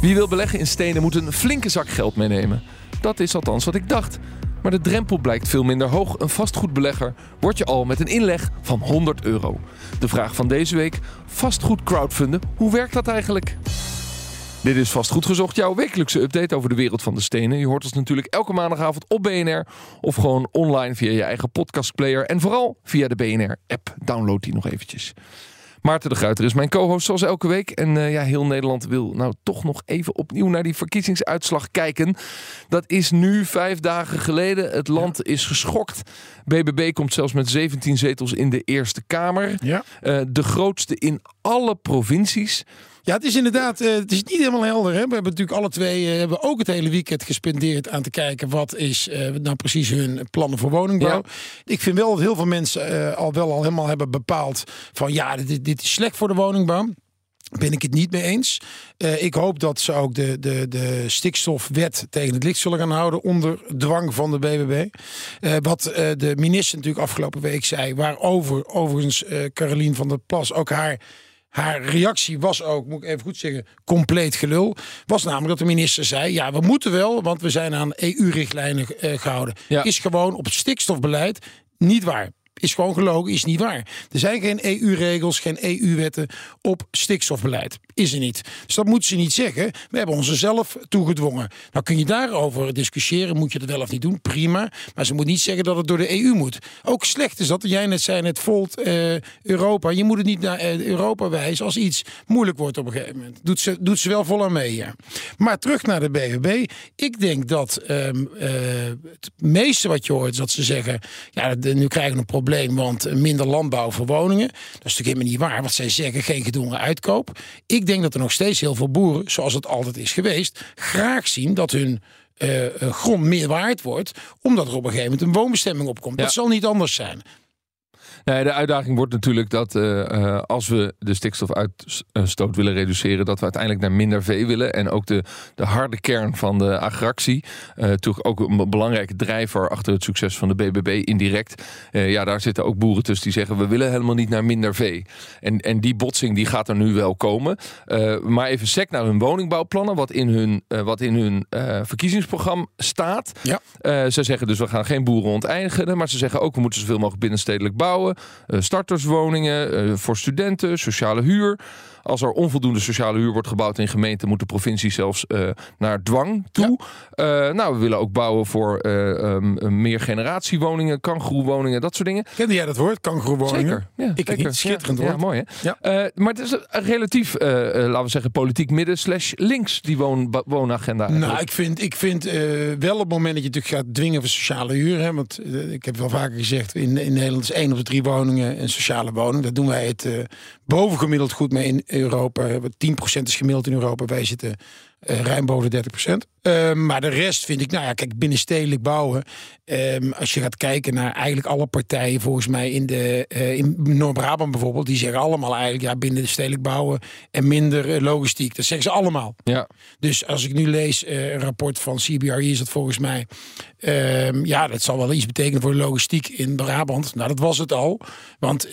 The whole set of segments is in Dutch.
Wie wil beleggen in stenen moet een flinke zak geld meenemen. Dat is althans wat ik dacht. Maar de drempel blijkt veel minder hoog. Een vastgoedbelegger wordt je al met een inleg van 100 euro. De vraag van deze week: vastgoed crowdfunden. Hoe werkt dat eigenlijk? Dit is Vastgoed Gezocht, jouw wekelijkse update over de wereld van de stenen. Je hoort ons natuurlijk elke maandagavond op BNR of gewoon online via je eigen podcastplayer. En vooral via de BNR-app. Download die nog eventjes. Maarten de Gruiter is mijn co-host zoals elke week. En uh, ja, heel Nederland wil nou toch nog even opnieuw naar die verkiezingsuitslag kijken. Dat is nu vijf dagen geleden. Het land is geschokt. BBB komt zelfs met 17 zetels in de Eerste Kamer. Ja. Uh, de grootste in alle provincies. Ja, het is inderdaad, uh, het is niet helemaal helder. Hè? We hebben natuurlijk alle twee uh, hebben ook het hele weekend gespendeerd aan te kijken wat is uh, nou precies hun plannen voor woningbouw. Ja. Ik vind wel dat heel veel mensen al wel al helemaal hebben bepaald van ja, dit, dit is slecht voor de woningbouw ben ik het niet mee eens. Uh, ik hoop dat ze ook de, de, de stikstofwet tegen het licht zullen gaan houden onder dwang van de BBB. Uh, wat uh, de minister natuurlijk afgelopen week zei, waarover overigens Carolien van der Plas ook haar haar reactie was ook, moet ik even goed zeggen, compleet gelul. Was namelijk dat de minister zei: ja, we moeten wel, want we zijn aan EU-richtlijnen uh, gehouden. Ja. Is gewoon op het stikstofbeleid niet waar. Is gewoon gelogen, is niet waar. Er zijn geen EU-regels, geen EU-wetten op stikstofbeleid. Is er niet. Dus dat moeten ze niet zeggen. We hebben ons zelf toegedwongen. Nou kun je daarover discussiëren. Moet je dat wel of niet doen? Prima. Maar ze moet niet zeggen dat het door de EU moet. Ook slecht is dat. Jij net zei, het volt uh, Europa. Je moet het niet naar uh, Europa wijzen als iets moeilijk wordt op een gegeven moment. Doet ze, doet ze wel vol aan mee, ja. Maar terug naar de BBB. Ik denk dat um, uh, het meeste wat je hoort is dat ze zeggen... ja, nu krijgen we een probleem, want minder landbouw voor woningen. Dat is natuurlijk helemaal niet waar. Wat zij zeggen, geen gedwongen uitkoop. Ik denk dat er nog steeds heel veel boeren, zoals het altijd is geweest, graag zien dat hun uh, grond meer waard wordt, omdat er op een gegeven moment een woonbestemming opkomt. Ja. Dat zal niet anders zijn. Nee, de uitdaging wordt natuurlijk dat uh, uh, als we de stikstofuitstoot willen reduceren, dat we uiteindelijk naar minder vee willen. En ook de, de harde kern van de agractie, uh, toch ook een belangrijke drijver achter het succes van de BBB indirect. ja, daar zitten ook boeren tussen die zeggen we willen helemaal niet naar minder vee. En, en die botsing die gaat er nu wel komen. maar even sec naar hun woningbouwplannen, wat in hun, wat in hun verkiezingsprogramma staat. Ja. ze zeggen dus we gaan geen boeren onteigenen, maar ze zeggen ook we moeten zoveel mogelijk binnenstedelijk bouwen. Uh, starterswoningen uh, voor studenten, sociale huur. Als er onvoldoende sociale huur wordt gebouwd in gemeenten, moet de provincie zelfs uh, naar dwang toe. Ja. nou, we willen ook bouwen voor um, meer generatiewoningen, kangeroewoningen, dat soort dingen. Kende jij dat woord, kangeroewoningen? Zeker. Ja, ik zeker. Niet, schitterend ja, woord. Ja, mooi hè? Ja. maar het is relatief, laten we zeggen, politiek midden slash links, die woon, woonagenda. Nou, ik vind, ik vind wel op het moment dat je natuurlijk gaat dwingen voor sociale huur, hè, want ik heb wel vaker gezegd, in, in Nederland is één op de drie woningen een sociale woning. Daar doen wij het uh, bovengemiddeld goed mee in Europa. 10% is gemiddeld in Europa. Wij zitten uh, ruim boven de 30%. Uh, maar de rest vind ik, nou ja, kijk, binnenstedelijk bouwen. Um, als je gaat kijken naar eigenlijk alle partijen, volgens mij in, de, uh, in Noord-Brabant bijvoorbeeld, die zeggen allemaal eigenlijk, ja, binnenstedelijk bouwen en minder logistiek. Dat zeggen ze allemaal. Ja. Dus als ik nu lees een rapport van CBRE, is dat volgens mij, um, ja, dat zal wel iets betekenen voor de logistiek in Brabant. Nou, dat was het al. Want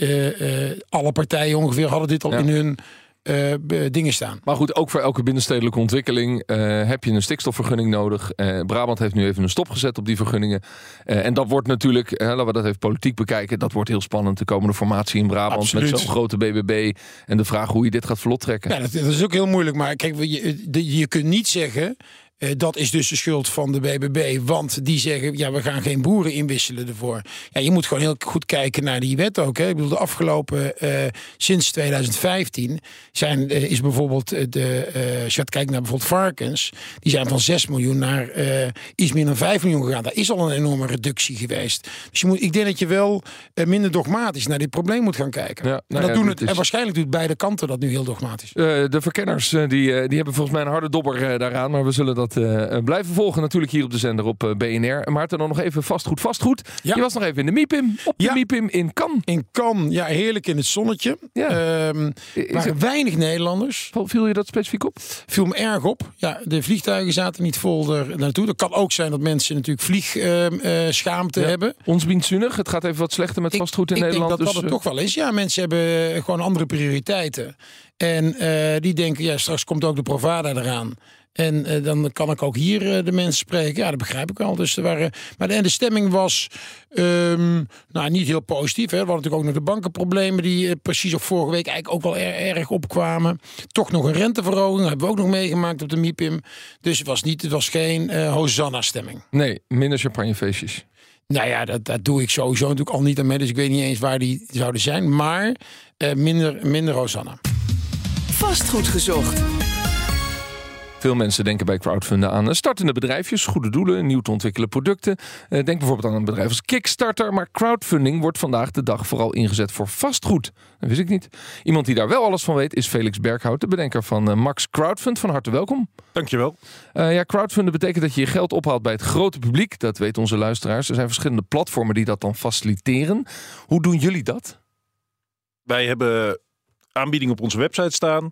alle partijen ongeveer hadden dit al ja. in hun uh, dingen staan. Maar goed, ook voor elke binnenstedelijke ontwikkeling uh, heb je een stikstofvergunning nodig. Uh, Brabant heeft nu even een stop gezet op die vergunningen. en dat wordt natuurlijk, laten we dat even politiek bekijken, dat wordt heel spannend. De komende formatie in Brabant Absoluut. met zo'n grote BBB. En de vraag hoe je dit gaat vlot trekken. Ja, dat, dat is ook heel moeilijk. Maar kijk, je, je kunt niet zeggen. Eh, dat is dus de schuld van de BBB. Want die zeggen, ja, we gaan geen boeren inwisselen ervoor. Ja, je moet gewoon heel goed kijken naar die wet ook. Hè. Ik bedoel, de afgelopen, eh, sinds 2015, zijn, eh, is bijvoorbeeld de, als je gaat kijken naar bijvoorbeeld varkens, die zijn van 6 miljoen naar iets meer dan 5 miljoen gegaan. Daar is al een enorme reductie geweest. Dus je moet, ik denk dat je wel minder dogmatisch naar dit probleem moet gaan kijken. Ja, nou en, dat ja, doen het is- en waarschijnlijk doet beide kanten dat nu heel dogmatisch. De verkenners die, die hebben volgens mij een harde dobber daaraan. Maar we zullen dat eh, eh, blijven volgen natuurlijk hier op de zender op eh, BNR. En Maarten, dan nog even vastgoed, vastgoed. Ja. Je was nog even in de MIPIM. Op de Ja. MIPIM in Cannes. In Cannes, ja, heerlijk in het zonnetje. Ja. Ehm, waren weinig Nederlanders. Viel je dat specifiek op? Viel me erg op. Ja, de vliegtuigen zaten niet vol er naartoe. Dat kan ook zijn dat mensen natuurlijk vliegschaamte Ja. hebben. Ons. Het gaat even wat slechter met Ik- vastgoed in ik Nederland. denk dat dat dus, het toch wel is. Ja, mensen hebben gewoon andere prioriteiten. En die denken, ja, straks komt ook de Provada eraan. En eh, dan kan ik ook hier eh, de mensen spreken. Ja, dat begrijp ik wel. Dus er waren, maar de, en de stemming was ehm, nou, niet heel positief. Hè. We hadden natuurlijk ook nog de bankenproblemen... die eh, precies op vorige week eigenlijk ook wel er- erg opkwamen. Toch nog een renteverhoging. hebben we ook nog meegemaakt op de MIPIM. Dus het was, niet, het was geen eh Hosanna-stemming. nee, minder champagnefeestjes. Nou ja, dat, dat doe ik sowieso natuurlijk al niet aan mee. Dus ik weet niet eens waar die zouden zijn. Maar eh, minder, minder Rosanna. Vastgoed gezocht. Veel mensen denken bij crowdfunden aan startende bedrijfjes, goede doelen, nieuw te ontwikkelen producten. Eh, Denk bijvoorbeeld aan een bedrijf als Kickstarter. Maar crowdfunding wordt vandaag de dag vooral ingezet voor vastgoed. Dat wist ik niet. Iemand die daar wel alles van weet is Felix Berghout, de bedenker van eh, Max Crowdfund. Van harte welkom. Dankjewel. Eh ja, crowdfunden betekent dat je je geld ophaalt bij het grote publiek. Dat weten onze luisteraars. Er zijn verschillende platformen die dat dan faciliteren. Hoe doen jullie dat? Wij hebben aanbiedingen op onze website staan.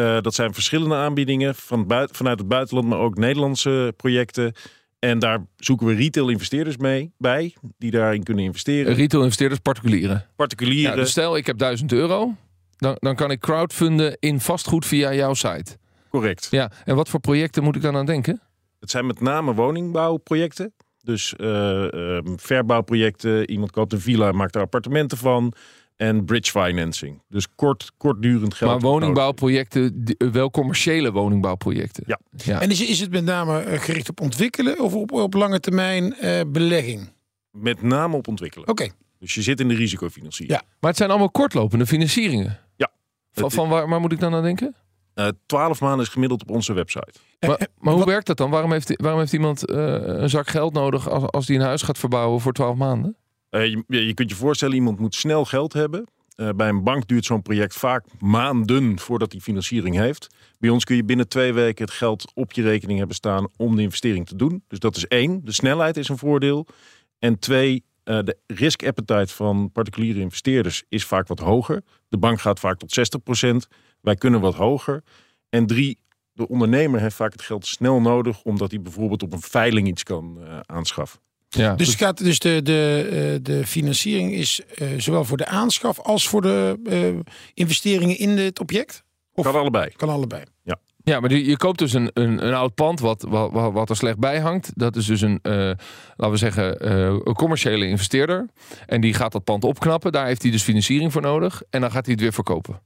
Eh, dat zijn verschillende aanbiedingen van vanuit het buitenland, maar ook Nederlandse projecten. En daar zoeken we retail-investeerders mee bij, die daarin kunnen investeren. Retail investeerders, particulieren. Particulieren. Ja, dus stel, ik heb 1000 euro. Dan, dan kan ik crowdfunden in vastgoed via jouw site. Correct. Ja, en wat voor projecten moet ik dan aan denken? Het zijn met name woningbouwprojecten. Dus eh, ehm, verbouwprojecten. Iemand koopt een villa en maakt er appartementen van. En bridge financing. Dus kort, kortdurend geld. maar woningbouwprojecten, die- eh, wel commerciële woningbouwprojecten. Ja. ja. En is, is het met name eh, gericht op ontwikkelen of op, op lange termijn eh, belegging? Met name op ontwikkelen. Oké. Dus je zit in de risicofinanciering. Ja. Maar het zijn allemaal kortlopende financieringen. Ja. Van, van waar, waar moet ik dan aan denken? Eh, 12 maanden is gemiddeld op onze website. Maar, maar hoe wat- werkt dat dan? Waarom heeft, waarom heeft iemand eh, een zak geld nodig als, als die een huis gaat verbouwen voor 12 maanden? Eh, je, kunt je voorstellen, iemand moet snel geld hebben. Eh, bij een bank duurt zo'n project vaak maanden voordat hij financiering heeft. Bij ons kun je binnen twee weken het geld op je rekening hebben staan om de investering te doen. Dus dat is één. De snelheid is een voordeel. En twee, eh, de risk appetite van particuliere investeerders is vaak wat hoger. De bank gaat vaak tot 60%. Wij kunnen wat hoger. En drie, de ondernemer heeft vaak het geld snel nodig, omdat hij bijvoorbeeld op een veiling iets kan eh, aanschaffen. Ja, Dus, gaat, dus de, de, eh, de financiering is eh, zowel voor de aanschaf als voor de eh, investeringen in het object? Of Kan allebei. kan allebei? Ja, maar die- je koopt dus een, een, een oud pand wat, wat, wat- er slecht bij hangt. Dat is dus een, eh, laten we zeggen, eh, een commerciële investeerder. En die gaat dat pand opknappen. Daar heeft hij dus financiering voor nodig. En dan gaat hij het weer verkopen.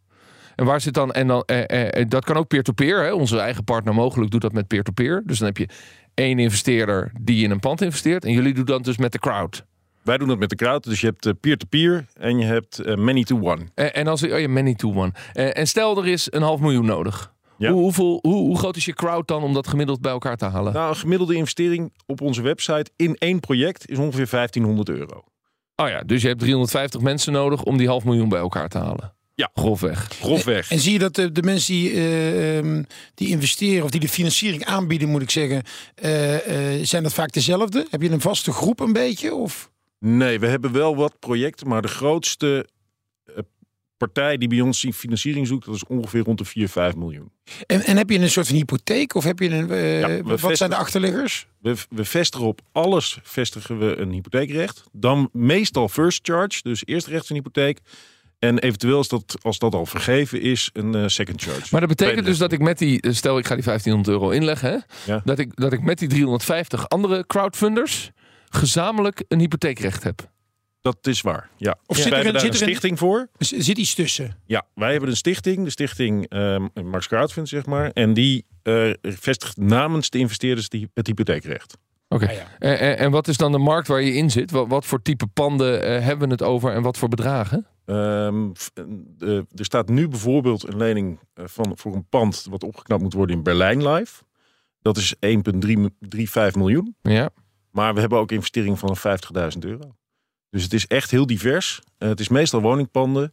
En waar zit dan, en dan, eh, dat kan ook peer-to-peer. hè. Onze eigen partner mogelijk doet dat met peer-to-peer. Dus dan heb je één investeerder die in een pand investeert. En jullie doen dat dus met de crowd. Wij doen dat met de crowd. Dus je hebt eh, peer-to-peer en je hebt eh, many-to-one. En, en als oh ja, many to one. En, en stel er is een half miljoen nodig. Ja. Hoe, hoeveel, hoe, hoe groot is je crowd dan om dat gemiddeld bij elkaar te halen? Nou, een gemiddelde investering op onze website in één project is ongeveer 1500 euro. Oh ja, dus je hebt 350 mensen nodig om die half miljoen bij elkaar te halen. Ja. Grofweg. Grofweg. En zie je dat de, de mensen die, eh, ehm, die investeren of die de financiering aanbieden, moet ik zeggen, eh, eh, zijn dat vaak dezelfde? Heb je een vaste groep een beetje? Of? Nee, we hebben wel wat projecten, maar de grootste eh, partij die bij ons die financiering zoekt, dat is ongeveer rond de 4, 5 miljoen. En, en heb je een soort van hypotheek of heb je een. eh, Ja, wat zijn de achterliggers? We, we vestigen op alles vestigen we een hypotheekrecht. Dan meestal first charge, dus eerst recht een hypotheek. En eventueel als dat, als dat al vergeven is, een eh, second charge. Maar dat betekent dus dat ik met die, stel ik ga die 1500 euro inleggen, hè? Ja. Dat, ik, dat ik met die 350 andere crowdfunders gezamenlijk een hypotheekrecht heb. Dat is waar, ja. Of Ja. zit wij er een- daar zit een er een- stichting voor. Er zit iets tussen. Ja, wij hebben een stichting, de stichting ehm Max Crowdfund, zeg maar. En die eh, vestigt namens de investeerders die, het hypotheekrecht. Oké. Ah, ja. En, en, en wat is dan de markt waar je in zit? Wat, wat voor type panden eh, hebben we het over en wat voor bedragen? Ehm, eh, er staat nu bijvoorbeeld een lening eh, van, voor een pand wat opgeknapt moet worden in Berlijn Live. Dat is 1,35 miljoen. Ja. Maar we hebben ook investeringen van 50.000 euro. Dus het is echt heel divers. Eh, het is meestal woningpanden,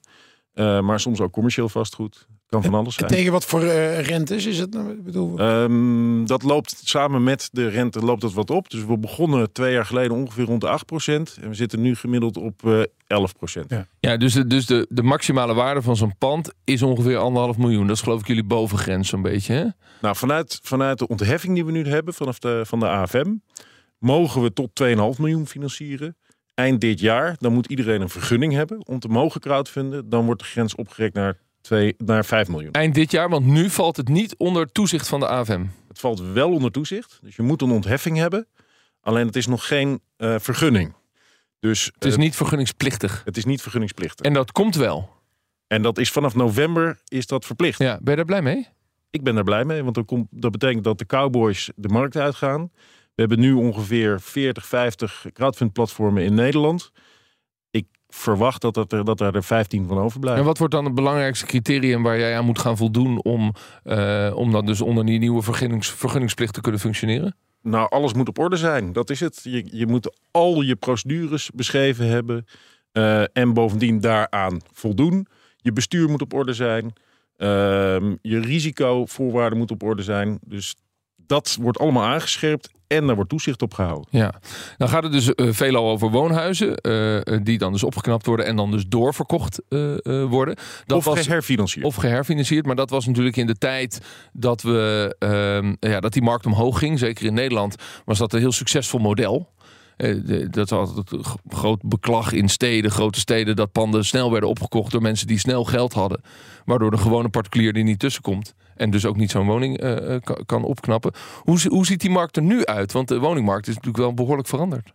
maar soms ook commercieel vastgoed. Kan van alles En tegen wat voor eh, rentes is het? nou? Ik bedoel, Ehm, dat loopt samen met de rente loopt dat wat op. Dus we begonnen twee jaar geleden ongeveer rond de 8%. En we zitten nu gemiddeld op eh 11%. Ja. Ja, dus, de, dus de, de maximale waarde van zo'n pand is ongeveer anderhalf miljoen. Dat is geloof ik jullie bovengrens zo'n beetje, hè? Nou, vanuit, vanuit de ontheffing die we nu hebben vanaf de, van de AFM, mogen we tot 2,5 miljoen financieren. Eind dit jaar, dan moet iedereen een vergunning hebben om te mogen crowdfunden. Dan wordt de grens opgerekt naar, 2, naar 5 miljoen. Eind dit jaar, want nu valt het niet onder toezicht van de AFM. Het valt wel onder toezicht. Dus je moet een ontheffing hebben. Alleen het is nog geen eh, vergunning. Dus Het is eh, niet vergunningsplichtig. het is niet vergunningsplichtig. En dat komt wel. En dat is vanaf november is dat verplicht. Ja, ben je daar blij mee? Ik ben daar blij mee, want dan komt, dat betekent dat de cowboys de markt uitgaan. We hebben nu ongeveer 40, 50 crowdfund-platformen in Nederland. Verwacht dat, dat, er, dat er 15 van En overblijven. wat wordt dan het belangrijkste criterium waar jij aan moet gaan voldoen om, eh, om dan dus onder die nieuwe vergunnings, vergunningsplicht te kunnen functioneren? Nou, alles moet op orde zijn. Dat is het. Je, je moet al je procedures beschreven hebben. eh, en bovendien daaraan voldoen. Je bestuur moet op orde zijn. Ehm, je risicovoorwaarden moeten op orde zijn. Dus dat wordt allemaal aangescherpt. En daar wordt toezicht op gehouden. Ja, dan gaat het dus eh, veelal over woonhuizen, eh, eh, die dan dus opgeknapt worden en dan dus doorverkocht worden. Dat of was, geherfinancierd. of geherfinancierd, maar dat was natuurlijk in de tijd dat, we, ehm, ja, dat die markt omhoog ging. Zeker in Nederland was dat een heel succesvol model. De- Dat was altijd groot beklag in steden, grote steden, dat panden snel werden opgekocht door mensen die snel geld hadden. Waardoor de gewone particulier die niet tussenkomt. En dus ook niet zo'n woning eh, eh, kan, opknappen. Hoe, hoe ziet die markt er nu uit? Want de woningmarkt is natuurlijk wel behoorlijk veranderd.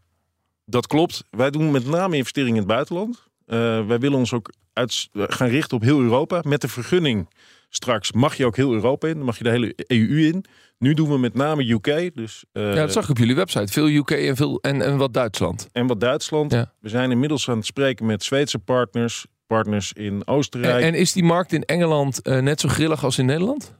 Dat klopt. Wij doen met name investeringen in het buitenland. Eh, wij willen ons ook uit, gaan richten op heel Europa. Met de vergunning straks mag je ook heel Europa in. Dan mag je de hele EU in. Nu doen we met name UK. Dus, ja, dat zag ik op jullie website. Veel UK en, veel, en, en wat Duitsland. En wat Duitsland. Ja. We zijn inmiddels aan het spreken met Zweedse partners. Partners in En, Oostenrijk. en is die markt in Engeland eh, net zo grillig als in Nederland?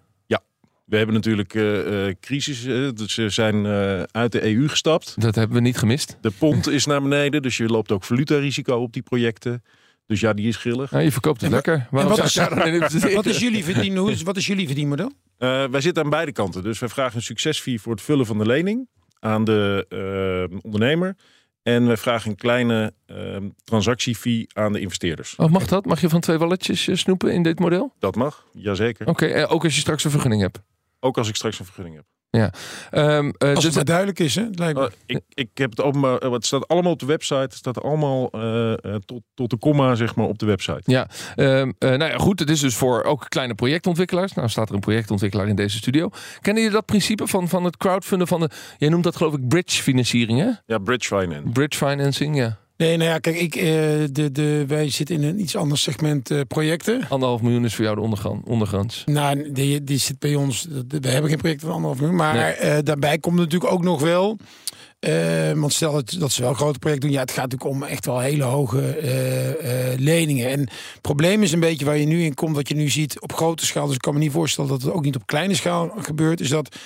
We hebben natuurlijk eh, eh, crisis. dus ze zijn eh, uit de EU gestapt. Dat hebben we niet gemist. De pond is naar beneden. Dus je loopt ook valutarisico op die projecten. Dus ja, die is grillig. Ja, je verkoopt het En lekker. Waarom wat is- dan wat jullie verdien, hoe is, wat is jullie verdienmodel? Eh, wij zitten aan beide kanten. Dus wij vragen een succesfee voor het vullen van de lening aan de ondernemer. En wij vragen een kleine eh, transactiefee aan de investeerders. Oh, mag dat? Mag je van twee walletjes eh, snoepen in dit model? Dat mag, jazeker. Oké, eh, ook als je straks een vergunning hebt. Ook als ik straks een vergunning heb. Ehm, eh, Als dus het maar duidelijk is, hè? het lijkt me. Eh, ik, ik heb het openbaar, eh, het staat allemaal op de website. Het staat allemaal eh, eh, tot, tot de komma, zeg maar, op de website. Ja, ehm, eh, nou ja, goed. Het is dus voor ook kleine projectontwikkelaars. Nou staat er een projectontwikkelaar in deze studio. Kennen jullie dat principe van, van het crowdfunden van de... Jij noemt dat geloof ik bridge financiering, hè? Ja, bridge finance. Bridge financing, ja. Nee, nou ja, kijk, ik, eh, de, de, wij zitten in een iets ander segment eh, projecten. Anderhalf miljoen is voor jou de ondergrond, ondergrens. Nou, die, die zit bij ons. We hebben geen project van anderhalf miljoen. Maar Nee. eh, daarbij komt natuurlijk ook nog wel. want stel dat, dat ze wel grote projecten doen. Ja, het gaat natuurlijk om echt wel hele hoge leningen. En het probleem is een beetje waar je nu in komt. Wat je nu ziet op grote schaal. Dus ik kan me niet voorstellen dat het ook niet op kleine schaal gebeurt. Is dat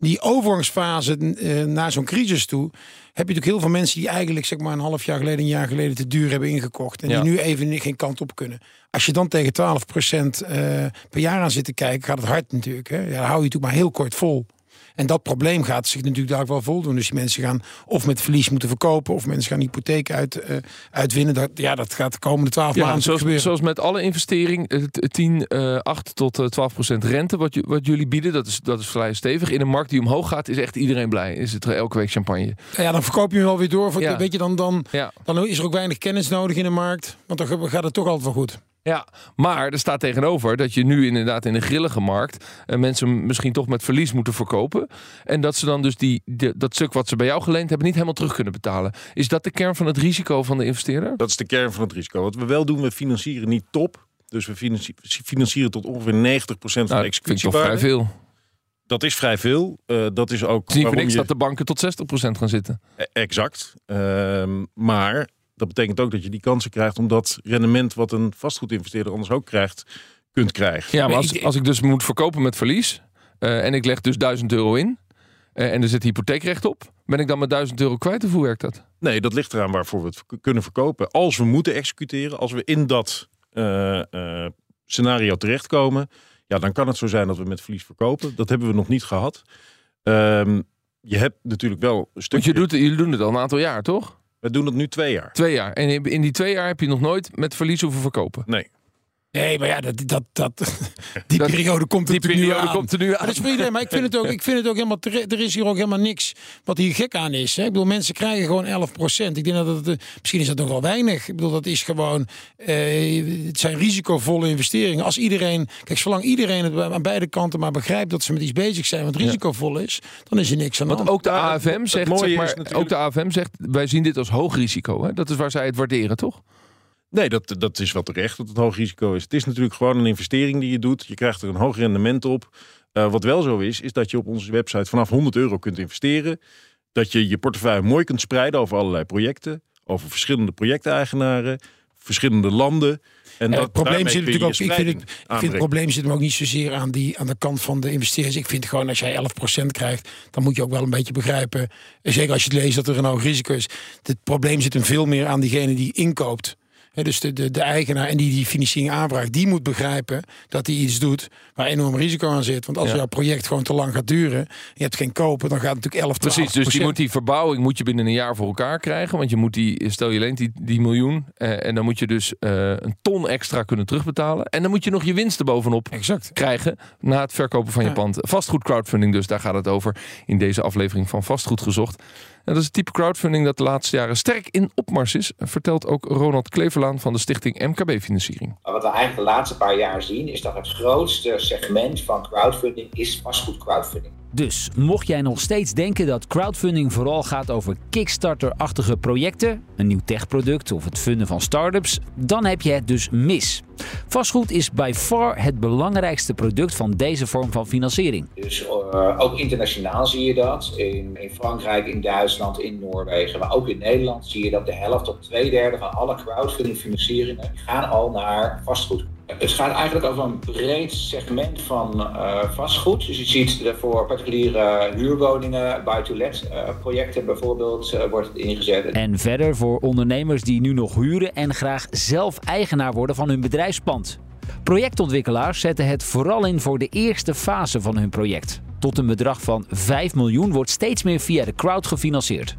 die overgangsfase eh, naar zo'n crisis toe. Heb je natuurlijk heel veel mensen die eigenlijk zeg maar een half jaar geleden, een jaar geleden te duur hebben ingekocht. En Ja. die nu even geen kant op kunnen. Als je dan tegen 12% eh, per jaar aan zit te kijken, gaat het hard natuurlijk. Hè? Ja, dan hou je natuurlijk maar heel kort vol. En dat probleem gaat zich natuurlijk daar wel voldoen. Dus die mensen gaan of met verlies moeten verkopen, of mensen gaan hypotheek uit, eh, uitwinnen. Dat, ja, dat gaat de komende 12 Ja, maanden zoals, gebeuren. zoals met alle investering, eh, t- 10, eh 8 tot eh, 12 procent rente wat, wat jullie bieden, dat is, dat is vrij stevig. In een markt die omhoog gaat, is echt iedereen blij. Is het elke week champagne. Ja, dan verkoop je hem wel weer door. Voor, Ja. Weet je, dan, dan, Ja. dan is er ook weinig kennis nodig in de markt. Want dan gaat het toch altijd wel goed. Ja, maar er staat tegenover dat je nu inderdaad in een grillige markt eh, mensen misschien toch met verlies moeten verkopen. En dat ze dan dus die, dat stuk wat ze bij jou geleend hebben niet helemaal terug kunnen betalen. Is dat de kern van het risico van de investeerder? Dat is de kern van het risico. Wat we wel doen, we financieren niet top. Dus we financi- financieren tot ongeveer 90% van Nou, de dat vind ik toch vrij veel. Dat is vrij veel. Eh, dat is ook Het is niet voor niks je- dat de banken tot 60% gaan zitten. E- Exact. Ehm, maar dat betekent ook dat je die kansen krijgt om dat rendement wat een vastgoedinvesteerder anders ook krijgt, kunt krijgen. Ja, maar als, ik- als ik dus moet verkopen met verlies eh, en ik leg dus 1000 euro in eh, en er zit hypotheekrecht op, ben ik dan met 1000 euro kwijt of hoe werkt dat? Nee, dat ligt eraan waarvoor we het kunnen verkopen. Als we moeten executeren, als we in dat eh, eh, scenario terechtkomen, ja, dan kan het zo zijn dat we met verlies verkopen. Dat hebben we nog niet gehad. Ehm, je hebt natuurlijk wel een Want stukje. je doet, jullie doen het al een aantal jaar, toch? We doen het nu twee jaar. Twee jaar. En in die twee jaar heb je nog nooit met verlies hoeven verkopen. Nee. Nee, maar ja, dat, dat, dat, die Dat- periode komt er Die natuurlijk nu periode aan. komt er nu Maar aan. dat is voor iedereen. Maar ik vind het ook, ik vind het ook helemaal terecht. Er is hier ook helemaal niks wat hier gek aan is. Hè. Ik bedoel, mensen krijgen gewoon 11% Ik denk dat het, eh, misschien is dat nog wel weinig. Ik bedoel, dat is gewoon, eh, het zijn risicovolle investeringen. Als iedereen, kijk, zolang iedereen het aan beide kanten maar begrijpt dat ze met iets bezig zijn wat risicovol is, dan is er niks aan de Want ook de AFM het zegt, zeg maar, natuurlijk- ook de AFM zegt, wij zien dit als hoog risico. Hè? Dat is waar zij het waarderen, toch? Nee, dat, dat is wel terecht dat het hoog risico is. Het is natuurlijk gewoon een investering die je doet. Je krijgt er een hoog rendement op. Eh, wat wel zo is, is dat je op onze website vanaf 100 euro kunt investeren. Dat je je portefeuille mooi kunt spreiden over allerlei projecten. Over verschillende projecteigenaren, verschillende landen. En dat, het probleem zit natuurlijk ook. Ik vind, het, ik vind het probleem zit hem ook niet zozeer aan, die, aan de kant van de investeerders. Ik vind gewoon als jij 11% krijgt, dan moet je ook wel een beetje begrijpen. en Zeker als je het leest dat er een hoog risico is. Het probleem zit hem veel meer aan diegene die inkoopt. Dus de, de, de eigenaar en die die financiering aanvraagt, die moet begrijpen dat hij iets doet waar enorm risico aan zit. Want als Ja. jouw project gewoon te lang gaat duren, en je hebt geen kopen, dan gaat het natuurlijk 11 Precies, dus die moet die verbouwing moet je binnen een jaar voor elkaar krijgen. Want je moet die, stel je leent die, die miljoen. eh, en dan moet je dus eh, een ton extra kunnen terugbetalen. En dan moet je nog je winsten bovenop Exact. krijgen na het verkopen van je pand. Vastgoed crowdfunding dus, daar gaat het over in deze aflevering van Vastgoed Gezocht. Dat is het type crowdfunding dat de laatste jaren sterk in opmars is, vertelt ook Ronald Kleverlaan van de stichting MKB Financiering. Maar wat we eigenlijk de laatste paar jaar zien, is dat het grootste segment van crowdfunding is vastgoed crowdfunding. Dus mocht jij nog steeds denken dat crowdfunding vooral gaat over Kickstarter-achtige projecten, een nieuw techproduct of het funden van start-ups, dan heb je het dus mis. Vastgoed is by far het belangrijkste product van deze vorm van financiering. Dus eh, ook internationaal zie je dat. In, in Frankrijk, in Duitsland, in Noorwegen, maar ook in Nederland zie je dat de helft tot twee derde van alle crowdfunding financieringen gaan al naar vastgoed. Het gaat eigenlijk over een breed segment van eh, vastgoed. Dus je ziet voor particuliere huurwoningen, buy-to-let eh, projecten bijvoorbeeld, eh, wordt het ingezet. En verder voor ondernemers die nu nog huren en graag zelf eigenaar worden van hun bedrijfspand. Projectontwikkelaars zetten het vooral in voor de eerste fase van hun project. Tot een bedrag van 5 miljoen wordt steeds meer via de crowd gefinancierd.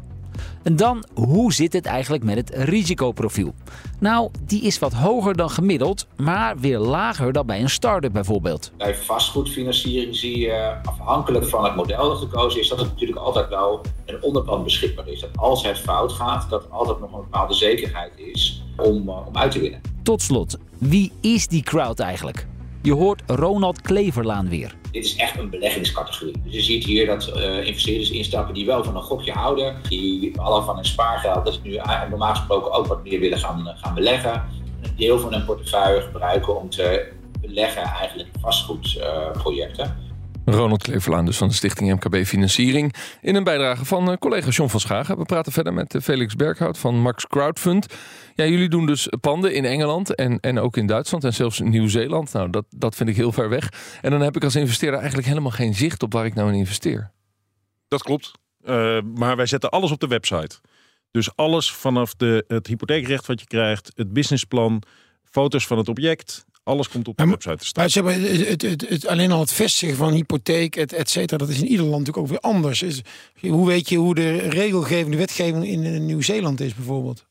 En dan, hoe zit het eigenlijk met het risicoprofiel? Nou, die is wat hoger dan gemiddeld, maar weer lager dan bij een start-up bijvoorbeeld. Bij vastgoedfinanciering zie je, afhankelijk van het model dat gekozen is, dat er natuurlijk altijd wel een onderpand beschikbaar is. Dat als het fout gaat, dat er altijd nog een bepaalde zekerheid is om, eh, om uit te winnen. Tot slot, wie is die crowd eigenlijk? Je hoort Ronald Kleverlaan weer. Dit is echt een beleggingscategorie. Dus je ziet hier dat eh, investeerders instappen die wel van een gokje houden, die alle van hun spaargeld, dat ze nu eh, normaal gesproken ook wat meer willen gaan, eh, gaan beleggen. Een deel van hun portefeuille gebruiken om te beleggen eigenlijk vastgoedprojecten. Ronald Kleverlaan dus van de stichting MKB Financiering. In een bijdrage van eh, collega John van Schagen. We praten verder met eh, Felix Berghout van Max Crowdfund. Ja, jullie doen dus panden in Engeland en, en ook in Duitsland en zelfs in Nieuw-Zeeland. Nou, dat, dat vind ik heel ver weg. En dan heb ik als investeerder eigenlijk helemaal geen zicht op waar ik nou in investeer. Dat klopt. Eh, maar wij zetten alles op de website. Dus alles vanaf de, het hypotheekrecht wat je krijgt, het businessplan, foto's van het object. Alles komt op de Maar- website te staan. Maar zeg maar, het, het, het, het- alleen al het vestigen van hypotheek, et, et cetera, dat is in ieder land natuurlijk ook weer anders. Is, hoe weet je hoe de regelgeving, de wetgeving in eh, Nieuw-Zeeland is bijvoorbeeld?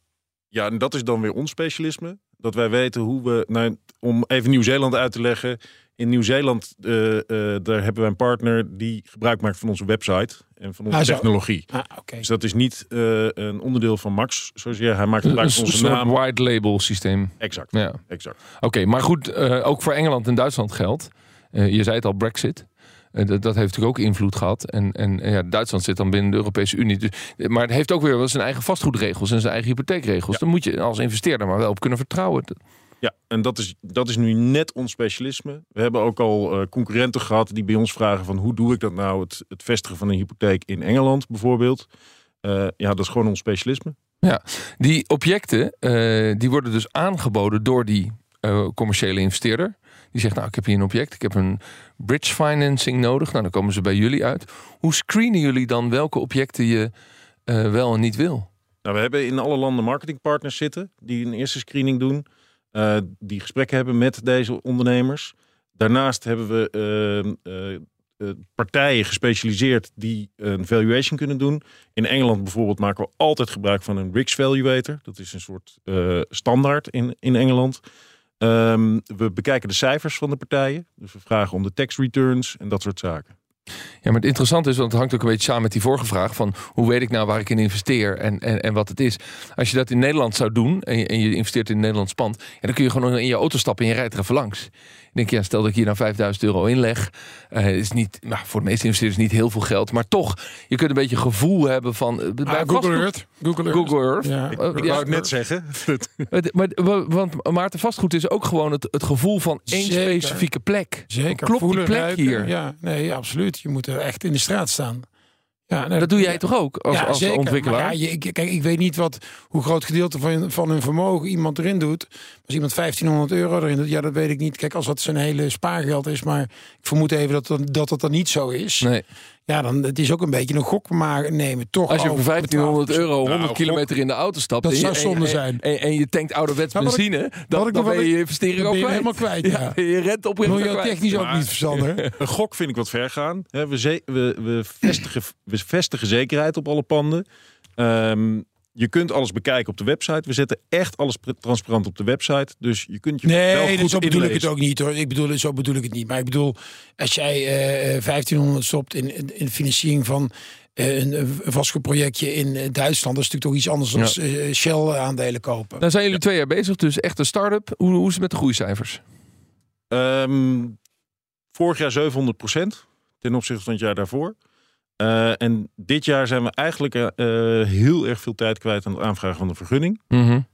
Ja, en dat is dan weer ons specialisme. Dat wij weten hoe we, nou, om even Nieuw-Zeeland uit te leggen. In Nieuw-Zeeland, eh, eh, daar hebben wij een partner die gebruik maakt van onze website en van onze Ah, technologie. Ah, oké. Dus dat is niet eh, een onderdeel van Max, zoals je. Hij maakt gebruik Een van onze soort naam. white label systeem. Exact, Ja. exact. Oké, maar goed, eh, ook voor Engeland en Duitsland geldt. Eh, je zei het al, Brexit. Dat, dat heeft natuurlijk ook invloed gehad. En, en ja, Duitsland zit dan binnen de Europese Unie. Dus, maar het heeft ook weer wel zijn eigen vastgoedregels en zijn eigen hypotheekregels. Ja. Daar moet je als investeerder maar wel op kunnen vertrouwen. Ja, en dat is, dat is nu net ons specialisme. We hebben ook al eh, concurrenten gehad die bij ons vragen van hoe doe ik dat nou, het, het vestigen van een hypotheek in Engeland bijvoorbeeld. Eh, ja, dat is gewoon ons specialisme. Die objecten eh, die worden dus aangeboden door die commerciële investeerder. Die zegt, nou, ik heb hier een object, ik heb een bridge financing nodig. Nou, dan komen ze bij jullie uit. Hoe screenen jullie dan welke objecten je wel en niet wil? Nou, we hebben in alle landen marketingpartners zitten die een eerste screening doen. Eh, die gesprekken hebben met deze ondernemers. Daarnaast hebben we eh, eh, partijen gespecialiseerd die een valuation kunnen doen. In Engeland bijvoorbeeld maken we altijd gebruik van een RICS Valuator. Dat is een soort standaard in, in Engeland. Ehm, we bekijken de cijfers van de partijen. Dus we vragen om de tax returns en dat soort zaken. Ja, maar het interessante is, want het hangt ook een beetje samen met die vorige vraag van hoe weet ik nou waar ik in investeer en, en, en wat het is. Als je dat in Nederland zou doen en je, investeert in Nederlands pand, dan kun je gewoon in je auto stappen en je rijdt er even langs. Ik denk, ja, stel dat ik hier nou 5000 euro inleg, eh is niet, nou, voor de meeste investeerders niet heel veel geld, maar toch, je kunt een beetje gevoel hebben van. eh, bij Ah, Google Earth. Google Earth. Google Earth. Ja. Ik wou ja, het net zeggen. Maar, want Maarten, vastgoed is ook gewoon het, het gevoel van één Zeker. specifieke plek. Zeker. Klopt die plek ruiken. hier? Ja, nee, absoluut. Je moet er echt in de straat staan. Ja, nee, Dat doe jij toch ook als, ja, als zeker. ontwikkelaar? Maar ja, je, kijk, ik weet niet wat, hoe groot gedeelte van, van hun vermogen iemand erin doet. Als iemand 1500 euro erin doet, ja, dat weet ik niet. Kijk, als dat zijn hele spaargeld is, maar ik vermoed even dat dat, dat, dat dan niet zo is. Nee. Ja, dan het is ook een beetje een gok maar nemen. Toch Als je voor 1500 12%. euro 100 Nou, kilometer in de auto stapt... Dat en je- zou zonde en- zijn. En, en je tankt ouderwets ik- benzine... wat dan, ik dan nog ben je je investering dan ook kwijt. helemaal kwijt, ja. je rent op je Milieutechnisch ook niet verstandig. Een gok vind ik wat ver gaan. Hè, We, we, we, vestigen, we vestigen zekerheid op alle panden. Ehm, je kunt alles bekijken op de website. We zetten echt alles transparant op de website. Dus je kunt je wel Nee, goed zo bedoel ik het ook niet hoor. Ik bedoel, zo bedoel ik het niet. Maar ik bedoel, als jij eh 1500 stopt in, in, financiering van eh, een, vastgoedprojectje in eh, Duitsland, dat is natuurlijk toch iets anders dan eh, Shell aandelen kopen. Dan zijn jullie twee jaar bezig, dus echt een start-up. Hoe, hoe is het met de groeicijfers? Ehm, vorig jaar 700% ten opzichte van het jaar daarvoor. Eh, en dit jaar zijn we eigenlijk eh, eh, heel erg veel tijd kwijt aan het aanvragen van de vergunning.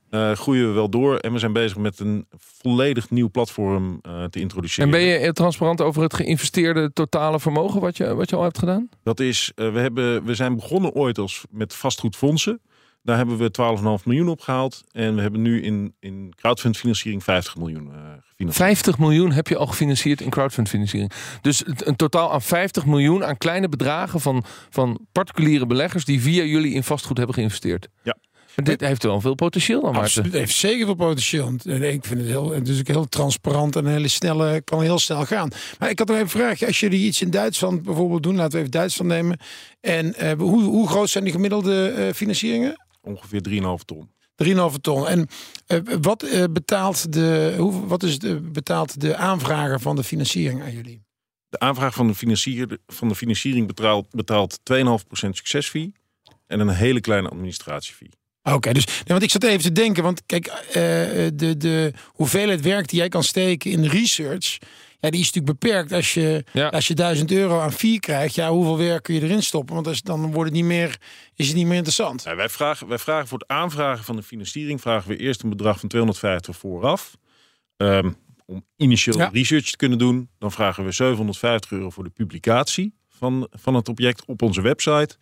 Eh, groeien we wel door en we zijn bezig met een volledig nieuw platform te introduceren. En ben je transparant over het geïnvesteerde totale vermogen wat je, wat je al hebt gedaan? Dat is, we, hebben, we zijn begonnen ooit als met vastgoedfondsen. Daar hebben we 12,5 miljoen opgehaald. En we hebben nu in, in crowdfundfinanciering 50 miljoen eh gefinancierd. 50 miljoen heb je al gefinancierd in crowdfundfinanciering. Dus een totaal aan 50 miljoen aan kleine bedragen van, van particuliere beleggers die via jullie in vastgoed hebben geïnvesteerd. Ja. Maar dit heeft wel veel potentieel dan, Maarten. Absoluut, het heeft zeker veel potentieel. Want, eh, Ik vind het heel, het is ook heel transparant en een hele snelle, kan heel snel gaan. Maar ik had nog even een vraagje. Als jullie iets in Duitsland bijvoorbeeld doen, laten we even Duitsland nemen. En eh, hoe, hoe groot zijn die gemiddelde eh, financieringen? Ongeveer 3,5 ton. 3,5 ton. En eh, wat eh, betaalt de, hoe, wat is de, betaalt de aanvrager van de financiering aan jullie? De aanvraag van de, financier, van de financiering betaalt, betaalt 2,5% succesfee. En een hele kleine administratiefee. Oké, dus nee, want ik zat even te denken, want kijk, eh, de, de hoeveelheid werk die jij kan steken in research, ja, die is natuurlijk beperkt. Als je, Ja. als je 1000 euro aan fee krijgt, ja, hoeveel werk kun je erin stoppen? Want als, dan wordt het niet meer, is het niet meer interessant. Ja, wij, vragen, wij vragen voor het aanvragen van de financiering vragen we eerst een bedrag van 250 vooraf. Ehm, om initieel Ja. research te kunnen doen. Dan vragen we 750 euro voor de publicatie van, van het object op onze website.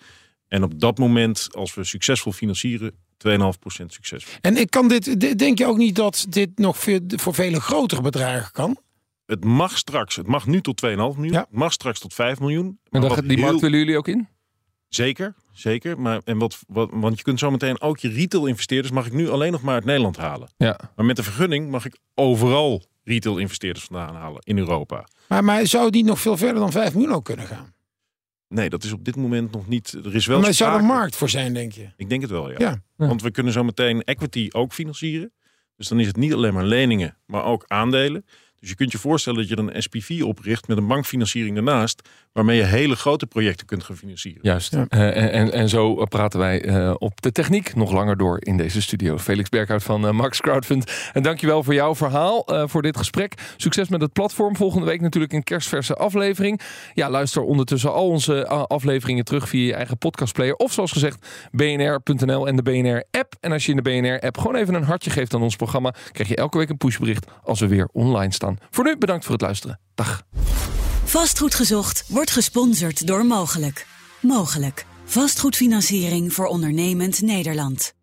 En op dat moment, als we succesvol financieren, 2,5% succes. En ik kan dit, de- denk je ook niet dat dit nog voor, voor vele grotere bedragen kan? Het mag straks, het mag nu tot 2,5 miljoen. Ja. Het mag straks tot 5 miljoen. En gaat- die heel- markt willen jullie ook in? Zeker, zeker. Maar, en wat, wat, want je kunt zometeen ook je retail investeerders mag ik nu alleen nog maar uit Nederland halen. Ja. Maar met de vergunning mag ik overal retail investeerders vandaan halen in Europa. Maar, maar zou niet nog veel verder dan 5 miljoen ook kunnen gaan? Nee, dat is op dit moment nog niet. Er is wel. maar zou er markt voor zijn, denk je? Ik denk het wel, ja. Ja. Want we kunnen zo meteen equity ook financieren. Dus dan is het niet alleen maar leningen, maar ook aandelen. Dus je kunt je voorstellen dat je een SPV opricht met een bankfinanciering ernaast, waarmee je hele grote projecten kunt gaan financieren. Juist. Uh, en, en, en, zo praten wij uh, op de techniek nog langer door in deze studio. Felix Berghout van uh, Max Crowdfund. En dankjewel voor jouw verhaal, voor dit gesprek. Succes met het platform. Volgende week natuurlijk een kerstverse aflevering. Ja, luister ondertussen al onze afleveringen terug via je eigen podcastplayer. Of zoals gezegd, bnr.nl en de BNR-app. En als je in de BNR-app gewoon even een hartje geeft aan ons programma, krijg je elke week een pushbericht als we weer online staan. Voor nu bedankt voor het luisteren. Dag. Vastgoed gezocht wordt gesponsord door Mogelijk. Mogelijk. Vastgoedfinanciering voor ondernemend Nederland.